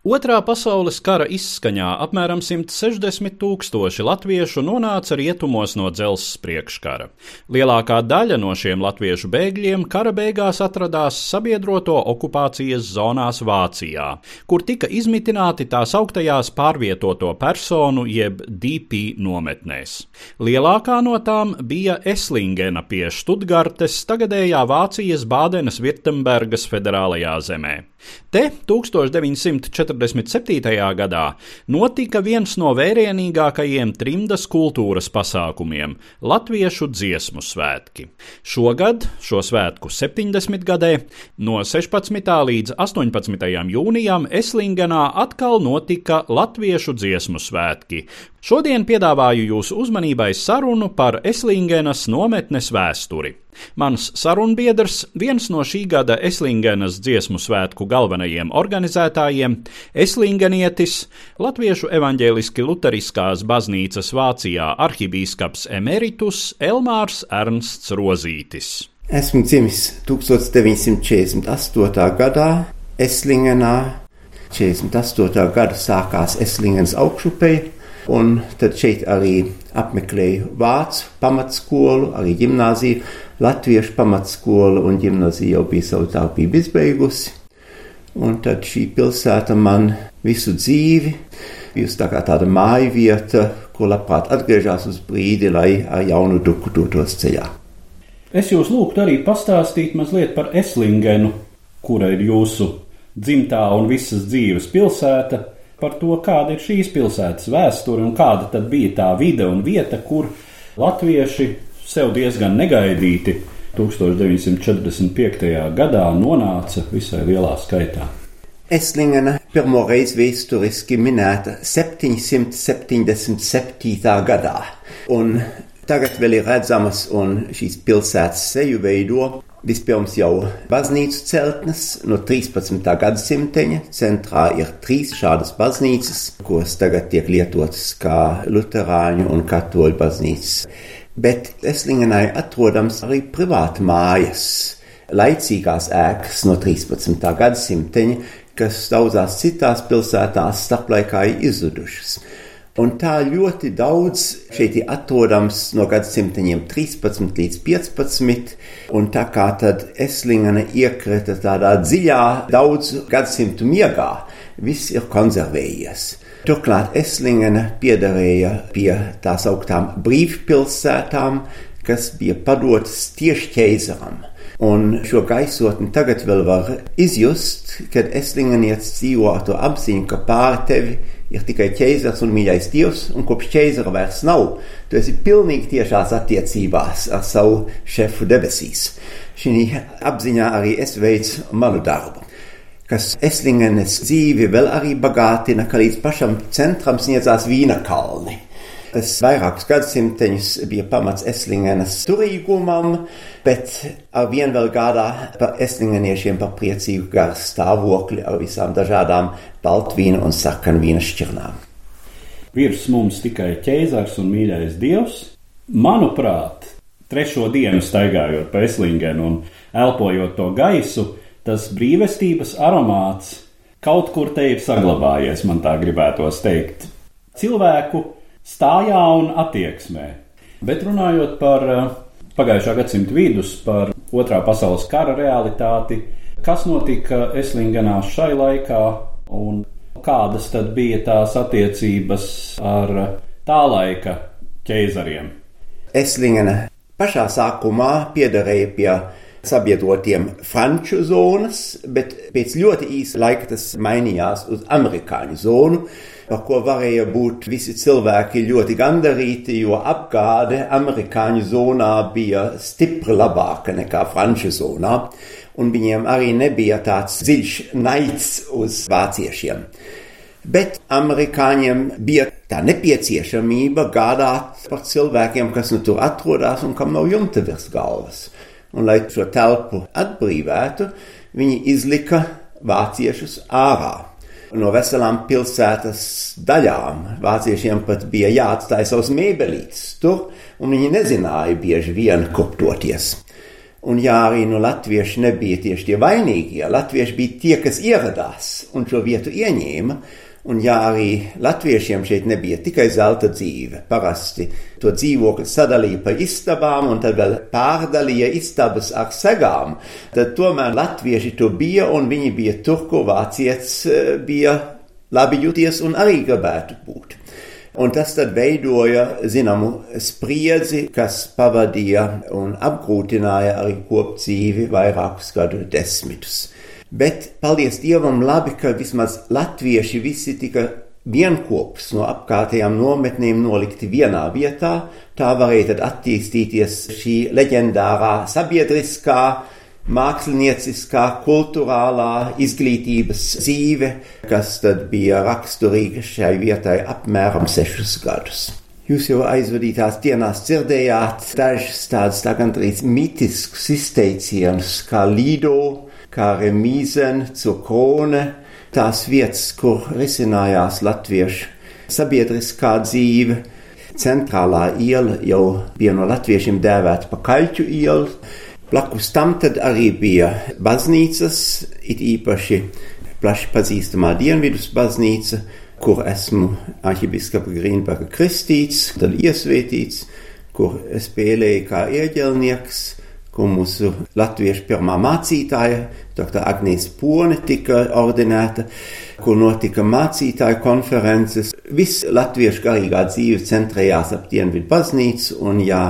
Otrā pasaules kara izskaņā apmēram 160 tūkstoši latviešu nonāca rietumos no dzelzs priekškara. Lielākā daļa no šiem latviešu bēgļiem kara beigās atradās sabiedroto okupācijas zonās Vācijā, kur tika izmitināti tās augtajās pārvietoto personu jeb DP nometnēs. Lielākā no tām bija Eslingena pie Študgartes, tagadējā Vācijas Bādenes Virtembergas federālajā zemē. Te 1947. gadā notika viens no vērienīgākajiem trimdas kultūras pasākumiem - Latviešu dziesmu svētki. Šogad, šo svētku 70 gadē, no 16. līdz 18. jūnijam Eslingenā atkal notika Latviešu dziesmu svētki. Šodien piedāvāju jūsu uzmanībai sarunu par Eslingenas nometnes vēsturi. Mans sarunbiedrs, viens no šī gada Eslingenas dziesmu svētku galvenajiem organizētājiem, Eslingenietis, Latviešu evaņģēliski luteriskās baznīcas Vācijā arhibīskaps emeritus Elmārs Ernsts Rozītis. Esmu dzimis 1948. gadā Eslingenā. 48. gada sākās Eslingenas augšupē, un tad šeit arī apmeklēju Vācu pamatskolu, arī ģimnāziju. Latviešu pamatskola un ģimnāzija jau bija savu tālpību izbeigusi. Un tad šī pilsēta man visu dzīvi bijusi tā kā tāda māja vieta, ko labprāt atgriežas uz brīdi, lai ar jaunu duku dotos ceļā. Es jūs lūgtu arī pastāstīt mazliet par Eslingenu, kura ir jūsu dzimtā un visas dzīves pilsēta, par to, kāda ir šīs pilsētas vēsture un kāda tad bija tā vide un vieta, kur latvieši sev diezgan negaidīti 1945. gadā nonāca visai lielā skaitā. Eslingena pirmo reizi vēsturiski minēta 777. gadā, un tagad vēl ir redzamas un šīs pilsētas seju veido Vispirms jau baznīcu celtnes no 13. gadsimteņa. Centrā ir trīs šādas baznīcas, kuras tagad tiek lietotas kā luterāņu un katoļu baznīcas. Bet Eslingenai atrodams arī privāti mājas, laicīgās ēkas no 13. gadsimteņa, kas daudzās citās pilsētās starplaikā ir izzudušas. Un tā ļoti daudz šeit ir atrodams no gadsimteņiem 13 līdz 15, un tā kā tad Eslingana iekrita tādā dziļā daudzu gadsimtu miegā, viss ir konservējies. Turklāt Eslingana piederēja pie tās augtām brīvpilsētām, kas bija padotas tieši ķeizaram. Un šo gaisotni tagad vēl var izjust, kad Eslinganietis dzīvo ar to apziņu, ka pāri tevi ir tikai ķēzars un mīļais dievs, un kopš ķēzara vairs nav. Tu esi pilnīgi tiešās attiecībās ar savu šefu debesīs. Šī apziņā arī es veicu manu darbu. Kas Eslingenes dzīvi vēl arī bagātina, ka līdz pašam centram sniedzās vīna kalni. Tas vairākus gadsimteņus bija pamats Eslingenas turīgumam, bet ar vien vēl gādā par eslingeniešiem par priecīgu garu stāvokli ar visām dažādām baltvīna un sarkanvīna šķirnām. Virs mums tikai ķēzars un mīļais dievs. Manuprāt, trešo dienu staigājot pa Eslingenu un elpojot to gaisu, tas brīvestības aromāts kaut kur te ir saglabājies, man tā gribētos teikt. Cilvēku stājā un attieksmē. Bet runājot par eh, pagājušā gadsimta vidus, par otrā pasaules kara realitāti, kas notika Eslingenā šai laikā un kādas tad bija tās attiecības ar tā laika ķeizariem? Eslingena pašā sākumā piederēja pie sabiedrotiem franču zonas, bet pēc ļoti īsa laika tas mainījās uz amerikāņu zonu. Par ko varēja būt visi cilvēki ļoti gandarīti, jo apgāde amerikāņu zonā bija stipri labāka nekā franču zonā, un viņiem arī nebija tāds dziļš naids uz vāciešiem. Bet amerikāņiem bija tā nepieciešamība gādāt par cilvēkiem, kas nu tur atrodas un kam nav jumta virs galvas. Un, lai šo telpu atbrīvētu, viņi izlika vāciešus ārā no veselām pilsētas daļām. Vāciešiem pat bija jāatstāj savus mēbelītes tur, un viņi nezināja bieži vien koptoties. Un jā, arī no latvieši nebija tieši tie vainīgie. Latvieši bija tie, kas ieradās un šo vietu ieņēma, Un ja arī latviešiem šeit nebija tikai zelta dzīve, parasti to dzīvokli sadalīja pa istabām un tad vēl pārdalīja istabas ar segām, tad tomēr latvieši tur bija un viņi bija tur, ko vācietis eh, bija labi jūties un arī gribētu būt. Un tas tad veidoja zināmu spriedzi, kas pavadīja un apgrūtināja arī kopdzīvi vairākus gadu desmitus. Bet, paldies Dievam, labi, ka vismaz latvieši visi tika vienopus no apkārtējām nometnēm nolikti vienā vietā. Tā varēja tad attīstīties šī leģendārā sabiedriskā, mākslinieckā, kultūrālā izglītības dzīve, kas tad bija raksturīga šai vietai apmēram sešus gadus. Jūs jau aizvadītās dienās dzirdējāt dažus tādus tā gandrīz mitiskus izteicienus, kā Lido, kā remīzen, cukrone, tās vietas, kur risinājās latviešu sabiedriskā dzīve. Centrālā iela jau bija no latviešiem dēvēta par kaļķu ielu. Blakus tam arī bija baznīcas, it īpaši plaši pazīstamā Dienvidus baznīca, kur esmu arhibiskapa Grīnberga kristīts, tad iesvētīts, kur spēlēju kā ieģelnieks kur mūsu latviešu pirmā mācītāja, dr. Agnēs Pone, tika ordinēta, kur notika mācītāju konferences. Viss latviešu garīgā dzīve centrējās ap Dienvidu baznīcu, un jā,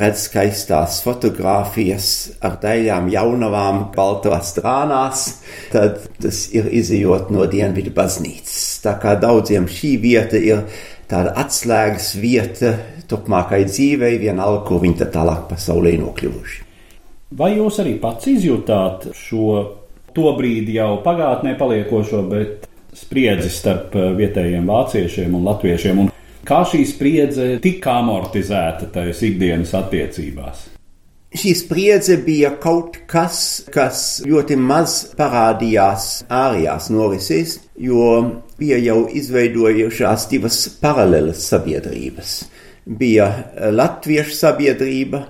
redz skaistās fotogrāfijas ar daļām jaunavām baltās strānās, tad tas ir izjūt no Dienvidu baznīcas. Tā kā daudziem šī vieta ir tāda atslēgas vieta turpmākai dzīvei, vienalga, kur viņi tad tālāk pasaulē nokļuvuši. Vai jūs arī pats izjūtāt šo to brīdi jau pagātnē paliekošo, bet spriedzi starp eh, vietējiem vāciešiem un latviešiem? Un kā šī spriedze tika amortizēta tajās ikdienas attiecībās? Šī spriedze bija kaut kas, kas ļoti maz parādījās ārējās norisēs, jo bija jau izveidojušās divas paralelas sabiedrības. Bija latviešu sabiedrība,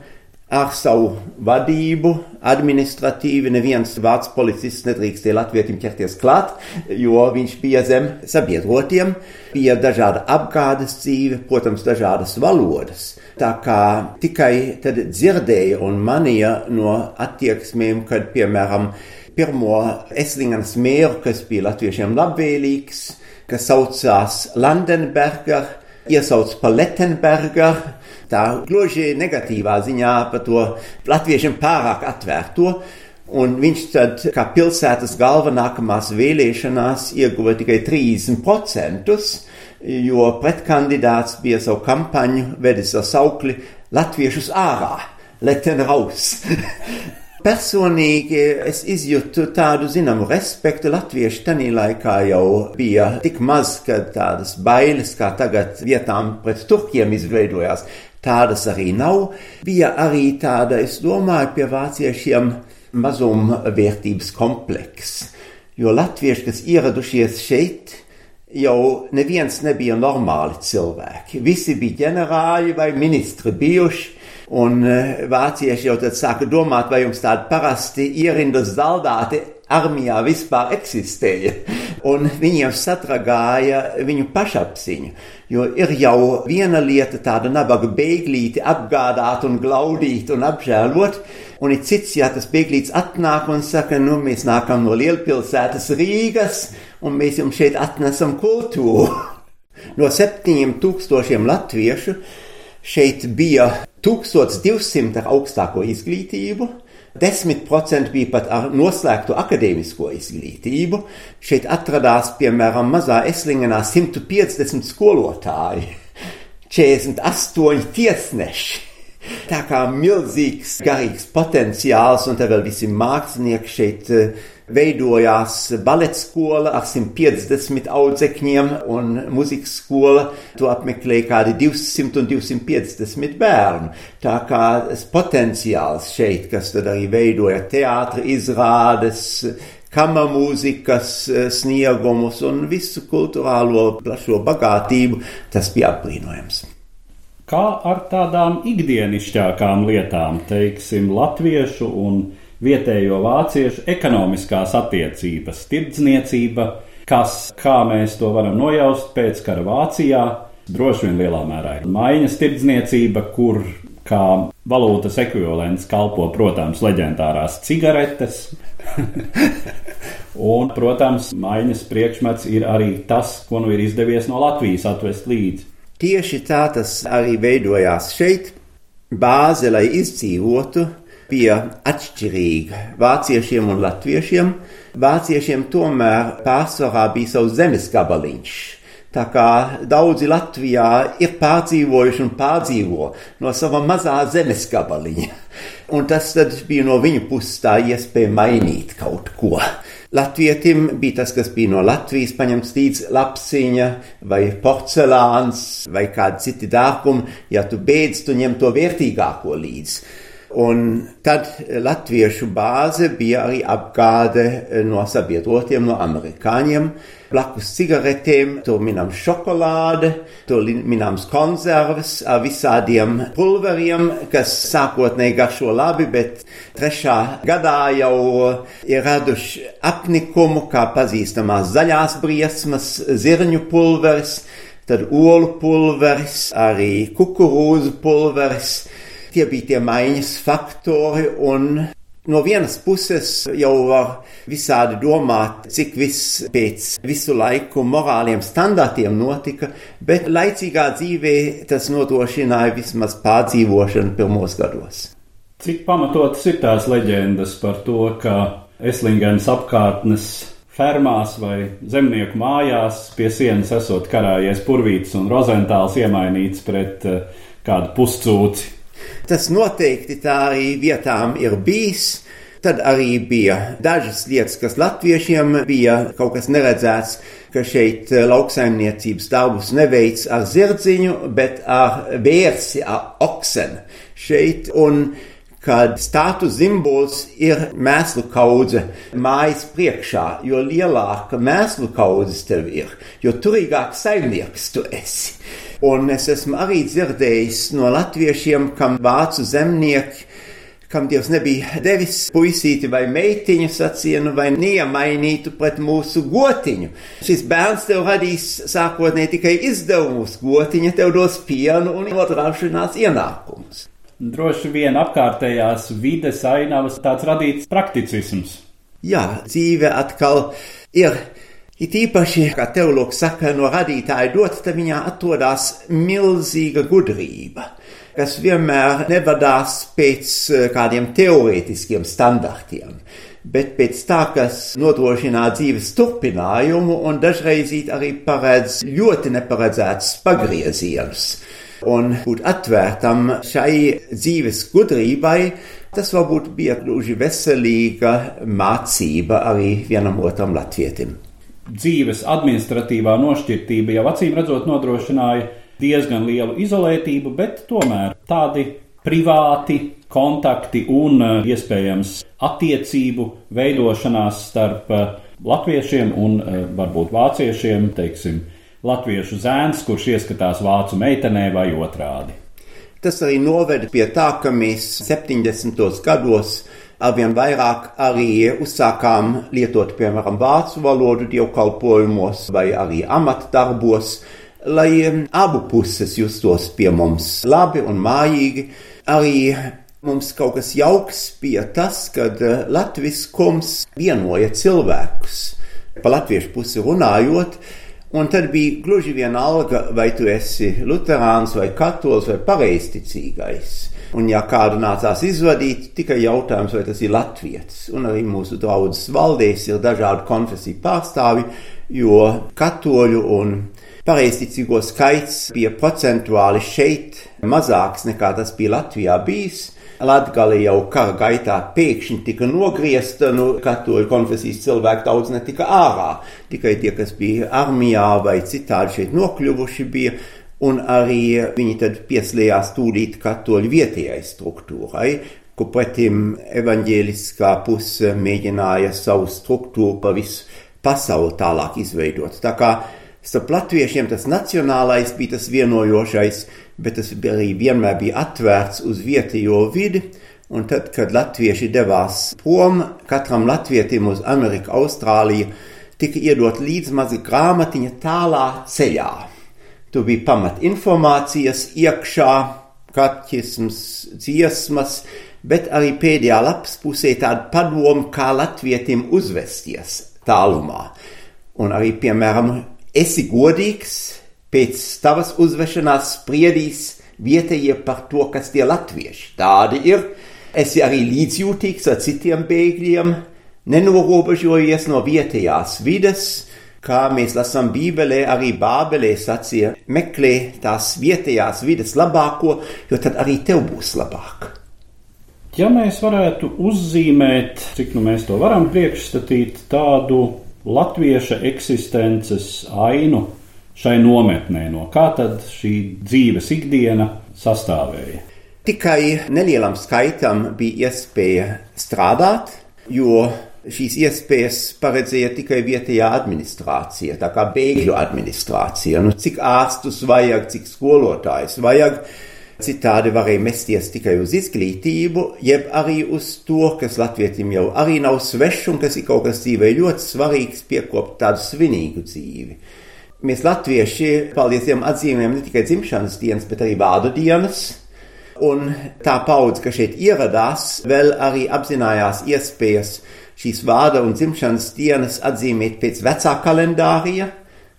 ar savu vadību, administratīvi neviens vārds policists nedrīkstēja latvietim ķerties klāt, jo viņš bija zem sabiedrotiem, bija dažāda apgādes dzīve, protams, dažādas valodas. Tā kā tikai tad dzirdēja un manīja no attieksmēm, kad, piemēram, pirmo Eslingens mēru, kas bija latviešiem labvēlīgs, kas saucās Landenberger, iesauc par Lettenberger, tā gluži negatīvā ziņā par to latviešiem pārāk atvērto. Un viņš tad, kā pilsētas galva nākamās vēlēšanās, ieguva tikai 30%, jo pretkandidāts bija savu kampaņu vedis ar saukli Latviešus ārā, leten raus. Personīgi es izjūtu tādu zināmu respektu. Latvieši tajā laikā jau bija tik maz, ka tādas bailes kā tagad vietām pret turkiem izveidojās. Tādas arī nav. Bija arī tāda, es domāju, pie vāciešiem mazumvērtības kompleks. Jo latvieši, kas ieradušies šeit, jau neviens nebija normāli cilvēki. Visi bija ģenerāļi vai ministri bijuši Un eh, vācieši jau tad sāka domāt, vai jums tādi parasti ierindas zaldāti armijā vispār eksistēja. Un viņiem satragāja viņu pašapziņu. Jo ir jau viena lieta tāda nabaga bēglīti apgādāt un glaudīt un apžēlot, un ir cits, ja tas bēglīts atnāk un saka, nu, mēs nākam no lielpilsētas Rīgas, un mēs jums šeit atnesam kultūru. No septiņiem tūkstošiem latviešu šeit bija 1200 ar augstāko izglītību, 10% bija pat ar noslēgtu akadēmisko izglītību. Šeit atradās, piemēram, mazā Eslingenā 150 skolotāji, 48 tiesneši. Tā kā milzīgs garīgs potenciāls, un te vēl visi mākslinieki šeit eh, veidojās balets skola ar 150 audzekņiem, un muzikas skola to apmeklēja kādi 200 un 250 bērnu. Tā kā potenciāls šeit, kas tad arī veidoja teātra izrādes, kamermūzikas eh, sniegumus un visu kultūrālo plašo bagātību, tas bija apbrīnojams. Kā ar tādām ikdienišķākām lietām, teiksim, latviešu un vietējo vāciešu ekonomiskās attiecības, tirdzniecība, kas, kā mēs to varam nojaust pēc kara Vācijā, droši vien lielā mērā ir maiņas tirdzniecība, kur kā valūtas ekvivalents kalpo, protams, leģendārās cigaretes. un, protams, maiņas priekšmets ir arī tas, ko nu ir izdevies no Latvijas atvest līdzi. Tieši tā tas arī veidojās šeit. Bāze, lai izdzīvotu, bija atšķirīga vāciešiem un latviešiem. Vāciešiem tomēr pārsvarā bija savs zemes gabaliņš. Tā kā daudzi Latvijā ir pārdzīvojuši un pārdzīvo no sava mazā zemes gabaliņa. Un tas bija no viņu puses tā iespēja mainīt kaut ko. Latvietim bija tas, kas bija no Latvijas paņemts līdz lapsiņa vai porcelāns vai kādi citi dārgumi. Ja tu beidz, tu ņem to vērtīgāko līdzi. Un tad latviešu bāze bija arī apgāde no sabiedrotiem, no amerikāņiem. Blakus cigaretēm tur minams šokolāde, tur minams konserves ar visādiem pulveriem, kas sākotnēji garšo labi, bet trešā gadā jau ir raduši apnikumu, kā pazīstamās zaļās briesmas, zirņu pulveris, tad olu pulveris, arī kukurūzu pulveris. Tie bija tie maiņas faktori, un No vienas puses jau var visādi domāt, cik viss pēc visu laiku morāliem standartiem notika, bet laicīgā dzīvē tas nodrošināja vismaz pārdzīvošanu pirmos gados. Cik pamatotas ir tās leģendas par to, ka Eslingens apkārtnes fermās vai zemnieku mājās pie sienas esot karājies purvītis un rozentāls iemainīts pret uh, kādu puscūci Tas noteikti tā arī vietām ir bijis. Tad arī bija dažas lietas, kas latviešiem bija kaut kas neredzēts, ka šeit lauksaimniecības darbus neveic ar zirdziņu, bet ar vērsi, ar okseni. Šeit un kad status simbols ir mēslu kaudze mājas priekšā, jo lielāka mēslu kaudzes tev ir, jo turīgāks saimnieks tu esi. Un es esmu arī dzirdējis no latviešiem, kam vācu zemnieki, kam Dievs nebija devis puisīti vai meitiņu sacienu vai niemainītu pret mūsu gotiņu. Šis bērns tev radīs sākotnēji tikai izdevumus, gotiņa tev dos pienu un otrāšanās ienākumus. Droši vien apkārtējās vides ainavas tāds radīts prakticisms. Jā, dzīve atkal ir It īpaši, kā teologs saka, no radītāja dot, tad viņā atrodas milzīga gudrība, kas vienmēr nevadās pēc eh, kādiem teorētiskiem standartiem, bet pēc tā, kas nodrošinā dzīves turpinājumu un dažreiz arī paredz ļoti neparedzētus pagriezienus. Un būt atvērtam šai dzīves gudrībai, tas varbūt bija gluži veselīga mācība arī vienam otram latvietim dzīves administratīvā nošķirtība jau acīm redzot nodrošināja diezgan lielu izolētību, bet tomēr tādi privāti kontakti un eh, iespējams attiecību veidošanās starp eh, latviešiem un eh, varbūt vāciešiem, teiksim, latviešu zēns, kurš ieskatās vācu meitenē vai otrādi. Tas arī noveda pie tā, ka mēs 70. gados arvien vairāk arī uzsākām lietot, piemēram, vācu valodu dievkalpojumos vai arī amatdarbos, lai abu puses justos pie mums labi un mājīgi. Arī mums kaut kas jauks bija tas, kad uh, latviskums vienoja cilvēkus. Pa latviešu pusi runājot, Un tad bija gluži vienalga, vai tu esi luterāns vai katolis vai pareizticīgais. Un, ja kādu nācās izvadīt, tikai jautājums, vai tas ir latvietis. Un arī mūsu draudzes valdēs ir dažādu konfesiju pārstāvi, jo katoļu un pareizticīgo skaits bija procentuāli šeit mazāks nekā tas bija Latvijā bijis. Latgali jau kara gaitā pēkšņi tika nogriezta, nu, katoļu konfesijas cilvēku daudz netika ārā. Tikai tie, kas bija armijā vai citādi šeit nokļuvuši, bija. Un arī viņi tad pieslējās tūlīt katoļu vietējai struktūrai, kur pretim evaņģēliskā puse mēģināja savu struktūru pa visu pasauli tālāk izveidot. Tā kā starp latviešiem tas nacionālais bija tas vienojošais, bet tas arī vienmēr bija atvērts uz vietējo vidi. Un tad, kad latvieši devās prom, katram latvietim uz Ameriku, Austrāliju, tika iedot līdz maza grāmatiņa tālā ceļā. Tur bija pamat informācijas iekšā, kaķisms, dziesmas, bet arī pēdējā lapas pusē tāda padoma, kā latvietim uzvesties tālumā. Un arī, piemēram, esi godīgs, pēc tavas uzvešanās spriedīs vietējie par to, kas tie latvieši tādi ir. Esi arī līdzjūtīgs ar citiem bēgļiem, nenorobežojies no vietējās vides, kā mēs lasām Bībelē, arī Bābelē sacīja, meklē tās vietējās vides labāko, jo tad arī tev būs labāk. Ja mēs varētu uzzīmēt, cik nu mēs to varam priekšstatīt, tādu latvieša eksistences ainu šai nometnē, no kā tad šī dzīves ikdiena sastāvēja? Tikai nelielam skaitam bija iespēja strādāt, jo šīs iespējas paredzēja tikai vietējā administrācija, tā kā bēgļu administrācija. Nu, cik ārstus vajag, cik skolotājus vajag, Citādi varēja mesties tikai uz izglītību, jeb arī uz to, kas latvietim jau arī nav svešs un kas ir kaut kas dzīvē ļoti svarīgs, piekopt tādu svinīgu dzīvi. Mēs latvieši, paldies Dievam, atzīmējam ne tikai dzimšanas dienas, bet arī vārdu dienas. Un tā paudze, kas šeit ieradās, vēl arī apzinājās iespējas šīs vārda un dzimšanas dienas atzīmēt pēc vecā kalendārija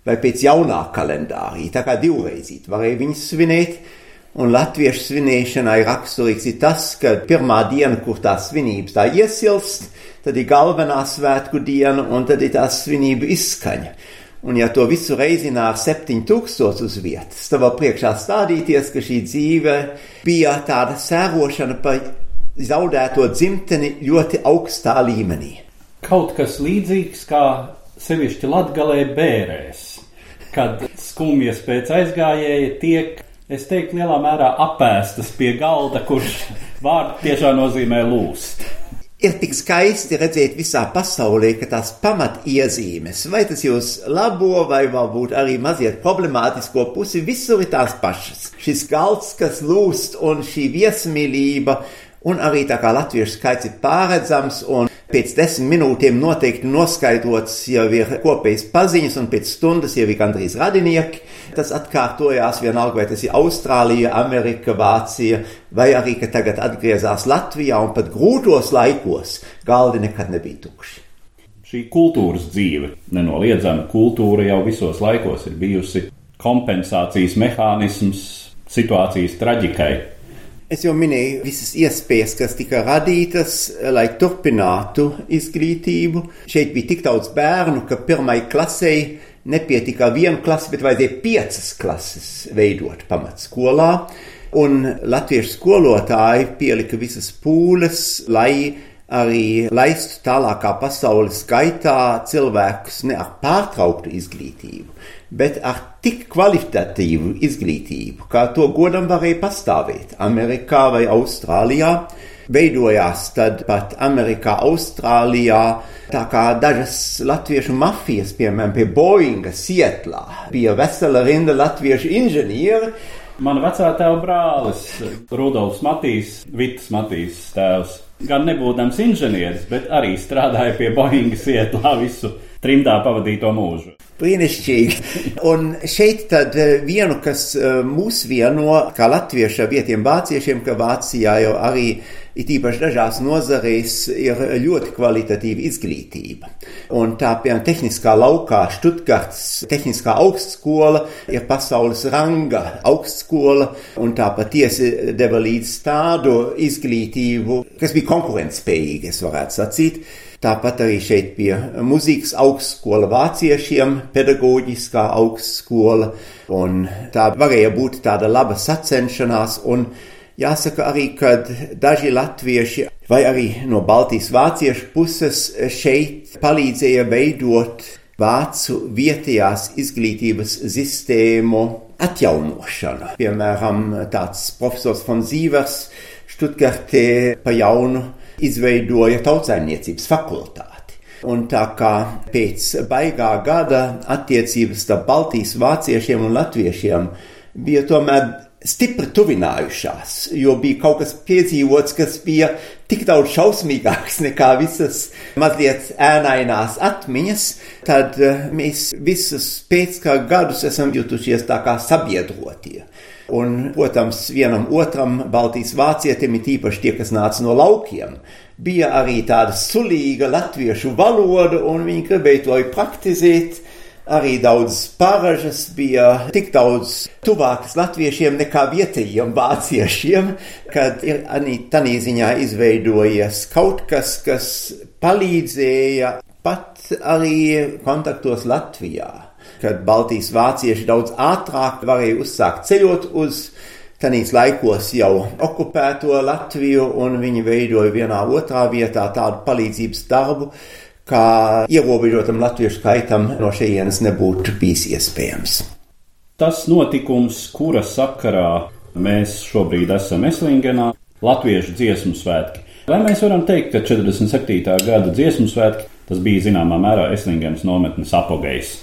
vai pēc jaunā kalendārija. Tā kā divreizīt varēja viņus svinēt Un latviešu svinēšanai raksturīgs ir tas, ka pirmā diena, kur tā svinības tā iesilst, tad ir galvenā svētku diena, un tad ir tā svinība izskaņa. Un ja to visu reizinā ar 7000 uz vietas, tad var priekšā stādīties, ka šī dzīve bija tāda sērošana pa zaudēto dzimteni ļoti augstā līmenī. Kaut kas līdzīgs kā sevišķi latgalē bērēs, kad skumjas pēc aizgājēja tiek es teiktu, lielā mērā apēstas pie galda, kurš vārdu tiešām nozīmē lūst. Ir tik skaisti redzēt visā pasaulē, ka tās pamatiezīmes, vai tas jūs labo, vai varbūt arī mazliet problemātisko pusi, visur ir tās pašas. Šis galds, kas lūst, un šī viesmīlība, un arī tā kā latviešu skaits ir pārredzams, un Pēc desmit minūtēm noteikti noskaidrots jau ir kopējas paziņas, un pēc stundas jau ir gandrīz radinieki. Tas atkārtojās vienalga, vai tas ir Austrālija, Amerika, Vācija, vai arī, ka tagad atgriezās Latvijā, un pat grūtos laikos galdi nekad nebija tukši. Šī kultūras dzīve, nenoliedzama kultūra jau visos laikos ir bijusi kompensācijas mehānisms situācijas traģikai. Es jau minēju visas iespējas, kas tika radītas, lai turpinātu izglītību. Šeit bija tik daudz bērnu, ka pirmai klasei nepietika viena klase, bet vajadzēja piecas klases veidot pamatskolā. Un latviešu skolotāji pielika visas pūles, lai arī laistu tālākā pasaules gaitā cilvēkus ne ar pārtrauktu izglītību, bet ar tik kvalitatīvu izglītību, kā to godam varēja pastāvēt Amerikā vai Austrālijā. Veidojās tad pat Amerikā, Austrālijā, tā kā dažas latviešu mafijas, piemēram, pie Boeinga, Sietlā, bija vesela rinda latviešu inženieri, Mana vecā tēva brālis, Rudolfs Matīs, Vitas Matīs tēvs, gan nebūdams inženieris, bet arī strādāja pie Boeinga Sietlā visu trimdā pavadīto mūžu. Brīnišķīgi. Un šeit tad eh, vienu, kas eh, mūs vieno, kā latviešu vietiem vāciešiem, ka Vācijā jau arī it īpaši dažās nozarēs ir ļoti kvalitatīva izglītība. Un tā, piemēram, tehniskā laukā Štutgarts tehniskā augstskola ir pasaules ranga augstskola, un tā patiesi deva līdz tādu izglītību, kas bija konkurentspējīga, es varētu sacīt. Tāpat arī šeit bija muzikas augstskola vāciešiem, pedagoģiskā augstskola, un tā varēja būt tāda laba sacenšanās, un jāsaka arī, ka daži latvieši vai arī no Baltijas vāciešu puses šeit palīdzēja veidot vācu vietējās izglītības sistēmu atjaunošanu. Piemēram, tāds profesors von Zīvers Štutgartē pa jaunu izveidoja tautsaimniecības fakultāti. Un tā kā pēc baigā gada attiecības starp Baltijas vāciešiem un latviešiem bija tomēr stipri tuvinājušās, jo bija kaut kas piedzīvots, kas bija tik daudz šausmīgāks nekā visas mazliet ēnainās atmiņas, tad mēs visus pēckara gadus esam jutušies tā kā sabiedrotie. Un, protams, vienam otram Baltijas vācietim, it īpaši tie, kas nāca no laukiem, bija arī tāda sulīga latviešu valoda, un viņi gribēja to praktizēt. Arī daudz paražas bija tik daudz tuvākas latviešiem nekā vietējiem vāciešiem, kad ir arī tādā ziņā izveidojies kaut kas, kas palīdzēja pat arī kontaktos Latvijā kad Baltijas vācieši daudz ātrāk varēja uzsākt ceļot uz Tanīs laikos jau okupēto Latviju, un viņi veidoja vienā otrā vietā tādu palīdzības darbu, kā ierobežotam latviešu skaitam no šejienes nebūtu bijis iespējams. Tas notikums, kura sakarā mēs šobrīd esam Eslingenā, Latviešu dziesmu svētki. Vai mēs varam teikt, ka 47. gada dziesmu svētki tas bija zināmā mērā Eslingenas nometnes apogejs?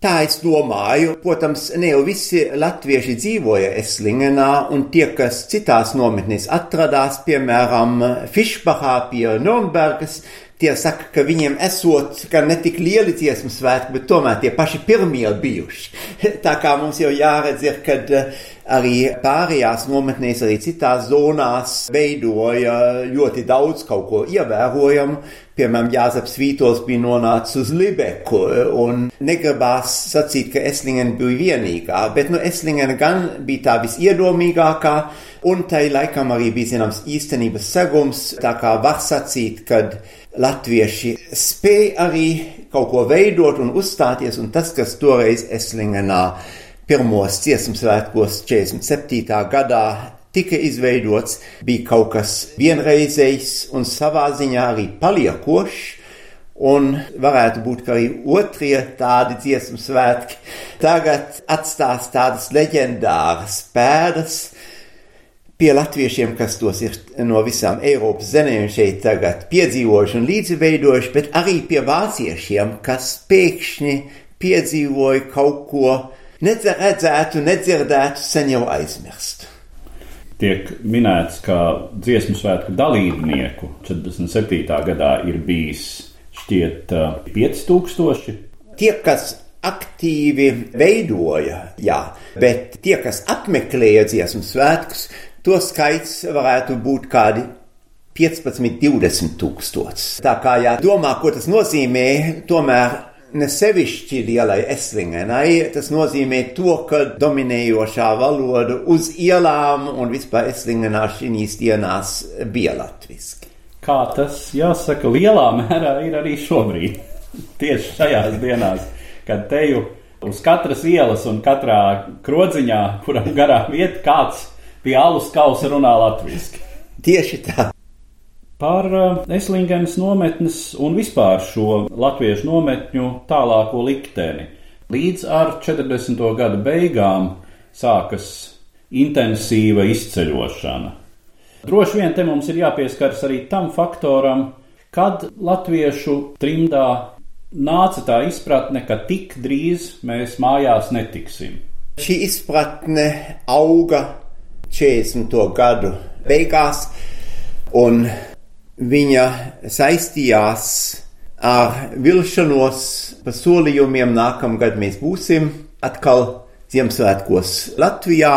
Tā es domāju, protams, ne jau visi latvieši dzīvoja Eslingenā, un tie, kas citās nometnēs atradās, piemēram, Fišbahā pie Nürnbergas, tie saka, ka viņiem esot gan ne tik lieli dziesmu svētki, bet tomēr tie paši pirmie bijuši. Tā kā mums jau jāredz ir, kad eh, arī pārējās nometnēs, arī citās zonās veidoja ļoti daudz kaut ko ievērojamu, Piemēram, Jāzeps Vītols bija nonācis uz Libeku, un negribās sacīt, ka Eslingen bija vienīgā, bet nu Eslingen gan bija tā visiedomīgākā, un tai laikam arī bija zināms īstenības segums, tā kā var sacīt, kad latvieši spēja arī kaut ko veidot un uzstāties, un tas, kas toreiz Eslingenā pirmos dziesmu svētkos 47. gadā tika izveidots, bija kaut kas vienreizējs un savā ziņā arī paliekošs. Un varētu būt, arī otrie tādi dziesmu svētki tagad atstās tādas leģendāras pēdas pie latviešiem, kas tos ir no visām Eiropas zemēm šeit tagad piedzīvojuši un līdzveidojuši, bet arī pie vāciešiem, kas pēkšņi piedzīvoja kaut ko nedzirdzētu, nedzirdētu, sen jau aizmirst tiek minēts, ka dziesmu svētku dalībnieku 47. gadā ir bijis šķiet 5000. Tie, kas aktīvi veidoja, jā, bet tie, kas apmeklēja dziesmu svētkus, to skaits varētu būt kādi 15, 20 tūkstoši. Tā kā jādomā, ko tas nozīmē, tomēr ne sevišķi lielai eslingenai. Tas nozīmē to, ka dominējošā valoda uz ielām un vispār eslingenā šīs dienās bija latviski. Kā tas jāsaka, lielā mērā ir arī šobrīd. Tieši šajās dienās, kad teju uz katras ielas un katrā krodziņā, kuram garām iet, kāds pie alus kausa runā latviski. Tieši tā par eh, Eslingenes nometnes un vispār šo latviešu nometņu tālāko likteni. Līdz ar 40. gadu beigām sākas intensīva izceļošana. Droši vien te mums ir jāpieskaras arī tam faktoram, kad latviešu trimdā nāca tā izpratne, ka tik drīz mēs mājās netiksim. Šī izpratne auga 40. gadu beigās, un viņa saistījās ar vilšanos pa solījumiem nākamgad mēs būsim atkal Ziemassvētkos Latvijā.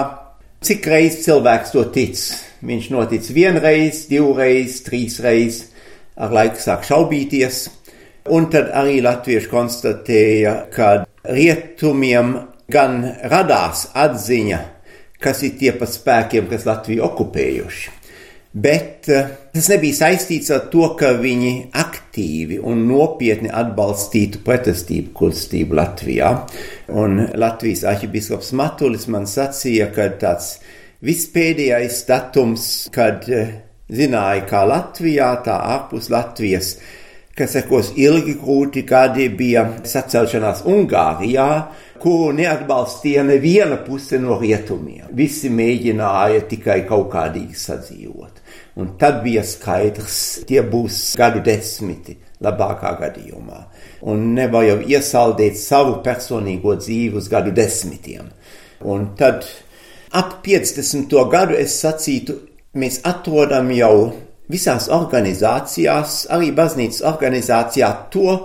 Cik reizes cilvēks to tic? Viņš notic vienreiz, divreiz, trīsreiz, ar laiku sāk šaubīties. Un tad arī latvieši konstatēja, ka rietumiem gan radās atziņa, kas ir tie pa spēkiem, kas Latviju okupējuši. Bet uh, tas nebija saistīts ar to, ka viņi aktīvi un nopietni atbalstītu pretestību kustību Latvijā. Un Latvijas arhibiskaps Matulis man sacīja, ka tāds vispēdējais datums, kad uh, zināja, kā Latvijā, tā ārpus Latvijas, ka sekos ilgi grūti gadi bija sacelšanās Ungārijā, kuru neatbalstīja neviena puse no rietumiem. Visi mēģināja tikai kaut kādīgi sadzīvot. Un tad bija skaidrs, tie būs gadu desmiti, labākā gadījumā. Un nevar jau iesaldēt savu personīgo dzīvi uz gadu desmitiem. Un tad ap 50. gadu es sacītu, mēs atrodam jau visās organizācijās, arī baznīcas organizācijā, to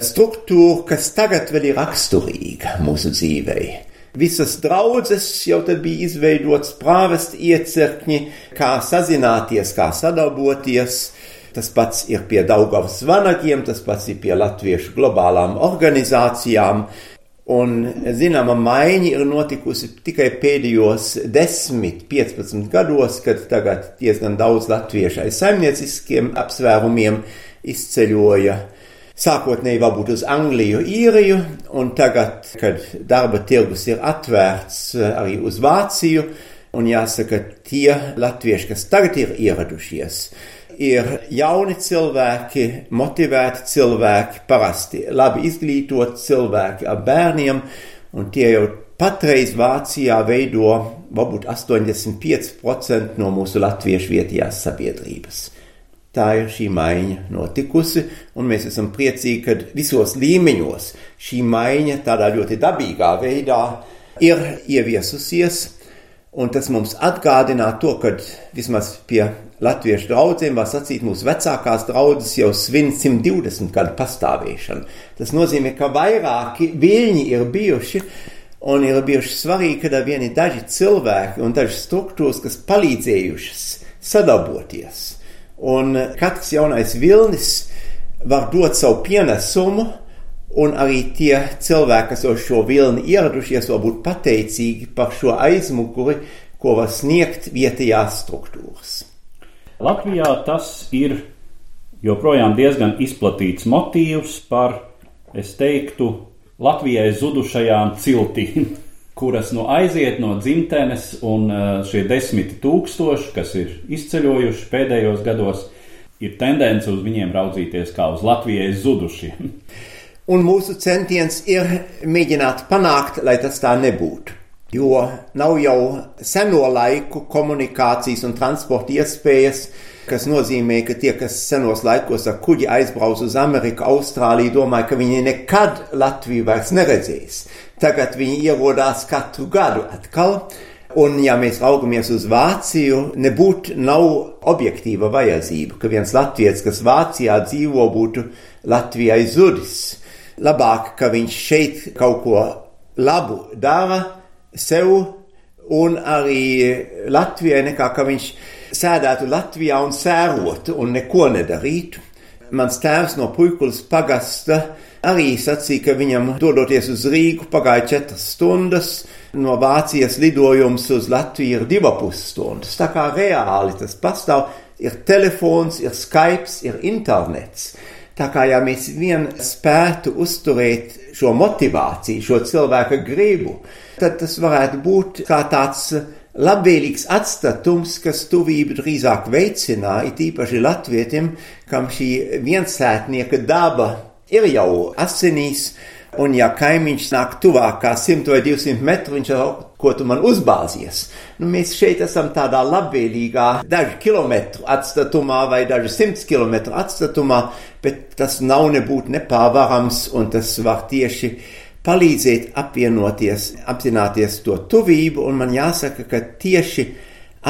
struktūru, kas tagad vēl ir raksturīga mūsu dzīvei. Visas draudzes jau tad bija izveidotas prāvest iecirkņi, kā sazināties, kā sadarboties. Tas pats ir pie Daugavas vanagiem, tas pats ir pie latviešu globālām organizācijām. Un zināma maiņa ir notikusi tikai pēdējos 10, 15 gados, kad tagad diezgan daudz latviešu aiz saimnieciskiem apsvērumiem izceļoja sākotnēji varbūt uz Angliju, Īriju, un tagad, kad darba tirgus ir atvērts arī uz Vāciju, un jāsaka, tie latvieši, kas tagad ir ieradušies, ir jauni cilvēki, motivēti cilvēki, parasti labi izglītoti cilvēki ar bērniem, un tie jau patreiz Vācijā veido varbūt 85% no mūsu latviešu vietējās sabiedrības. Tā ir šī maiņa notikusi, un mēs esam priecīgi, ka visos līmeņos šī maiņa tādā ļoti dabīgā veidā ir ieviesusies, un tas mums atgādina to, ka vismaz pie latviešu draugiem, var sacīt, mūsu vecākās draudzes jau svin 120 gadu pastāvēšanu. Tas nozīmē, ka vairāki viļņi ir bijuši, un ir bijuši svarīgi, ka vieni daži cilvēki un daži struktūras, kas palīdzējušas sadarboties Un katrs jaunais vilnis var dot savu pienesumu, un arī tie cilvēki, kas uz šo vilni ieradušies, var būt pateicīgi par šo aizmuguri, ko var sniegt vietējās struktūras. Latvijā tas ir joprojām diezgan izplatīts motīvs par, es teiktu, Latvijai zudušajām ciltīm kuras nu aiziet no dzimtenes, un uh, šie desmit tūkstoši, kas ir izceļojuši pēdējos gados, ir tendence uz viņiem raudzīties kā uz Latvijai zudušiem. Un mūsu centiens ir mēģināt panākt, lai tas tā nebūtu. Jo nav jau seno laiku komunikācijas un transporta iespējas, kas nozīmē, ka tie, kas senos laikos ar kuģi aizbrauc uz Ameriku, Austrāliju, domāja, ka viņi nekad Latviju vairs neredzēs. Tagad viņi ierodās katru gadu atkal. Un, ja mēs raugamies uz Vāciju, nebūtu nav objektīva vajadzība, ka viens latviečs, kas Vācijā dzīvo, būtu Latvijai zudis. Labāk, ka viņš šeit kaut ko labu dara sev un arī Latvijai, nekā ka viņš sēdētu Latvijā un sērotu un neko nedarītu. Mans tēvs no Puikulas pagasta arī sacīja, ka viņam dodoties uz Rīgu pagāja četras stundas, no Vācijas lidojums uz Latviju ir divas pusstundas. Tā kā reāli tas pastāv, ir telefons, ir Skype, ir internets. Tā kā ja mēs vien spētu uzturēt šo motivāciju, šo cilvēka gribu, tad tas varētu būt kā tāds labvēlīgs atstatums, kas tuvību drīzāk veicināja, it īpaši latvietim, kam šī viensētnieka daba ir jau asinīs, un ja kaimiņš nāk tuvāk kā 100 vai 200 metru, viņš jau, ko tu man uzbāzies. Nu, mēs šeit esam tādā labvēlīgā, dažu kilometru atstatumā vai dažu simts kilometru atstatumā, bet tas nav nebūtu nepārvarams, un tas var tieši palīdzēt apvienoties, apzināties to tuvību, un man jāsaka, ka tieši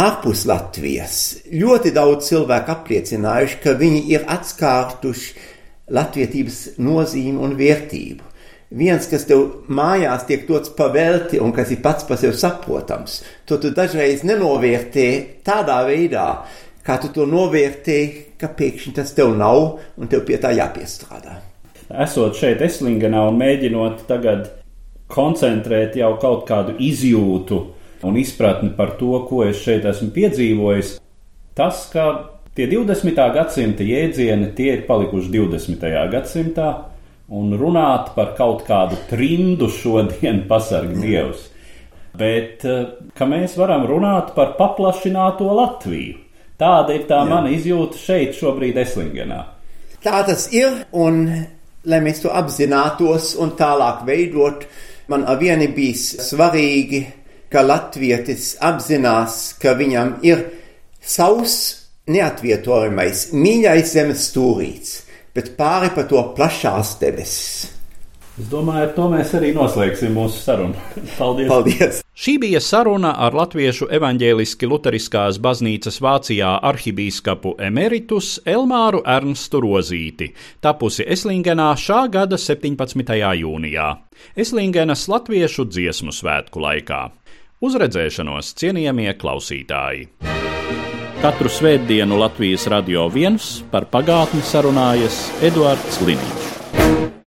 ārpus Latvijas ļoti daudz cilvēku apliecinājuši, ka viņi ir atskārtuši latvietības nozīmi un vērtību. Viens, kas tev mājās tiek dots pavelti un kas ir pats par sevi saprotams, to tu dažreiz nenovērtē tādā veidā, kā tu to novērtē, ka pēkšņi tas tev nav un tev pie tā jāpiestrādā. Esot šeit Eslingenā un mēģinot tagad koncentrēt jau kaut kādu izjūtu un izpratni par to, ko es šeit esmu piedzīvojis, tas, ka tie 20. gadsimta jēdzieni tie ir palikuši 20. gadsimtā, un runāt par kaut kādu trimdu šodien pasarg Dievs. Bet eh, ka mēs varam runāt par paplašināto Latviju. Tāda ir tā Jā. mana izjūta šeit, šobrīd, Eslingenā. Tā tas ir, un lai mēs to apzinātos un tālāk veidot, man avieni bijis svarīgi, ka latvietis apzinās, ka viņam ir savs neatvietojamais, mīļais zemes stūrīts, bet pāri pa to plašās debesis. Es domāju, ar to mēs arī noslēgsim mūsu sarunu. Paldies! Paldies. Šī bija saruna ar Latviešu evaņģēliski luteriskās baznīcas Vācijā arhibīskapu emeritus Elmāru Ernstu Rozīti, tapusi Eslingenā šā gada 17. jūnijā, Eslingenas latviešu dziesmu svētku laikā. Uzredzēšanos cienījamie klausītāji! Katru svētdienu Latvijas radio viens par pagātni sarunājas Eduards Liniņš.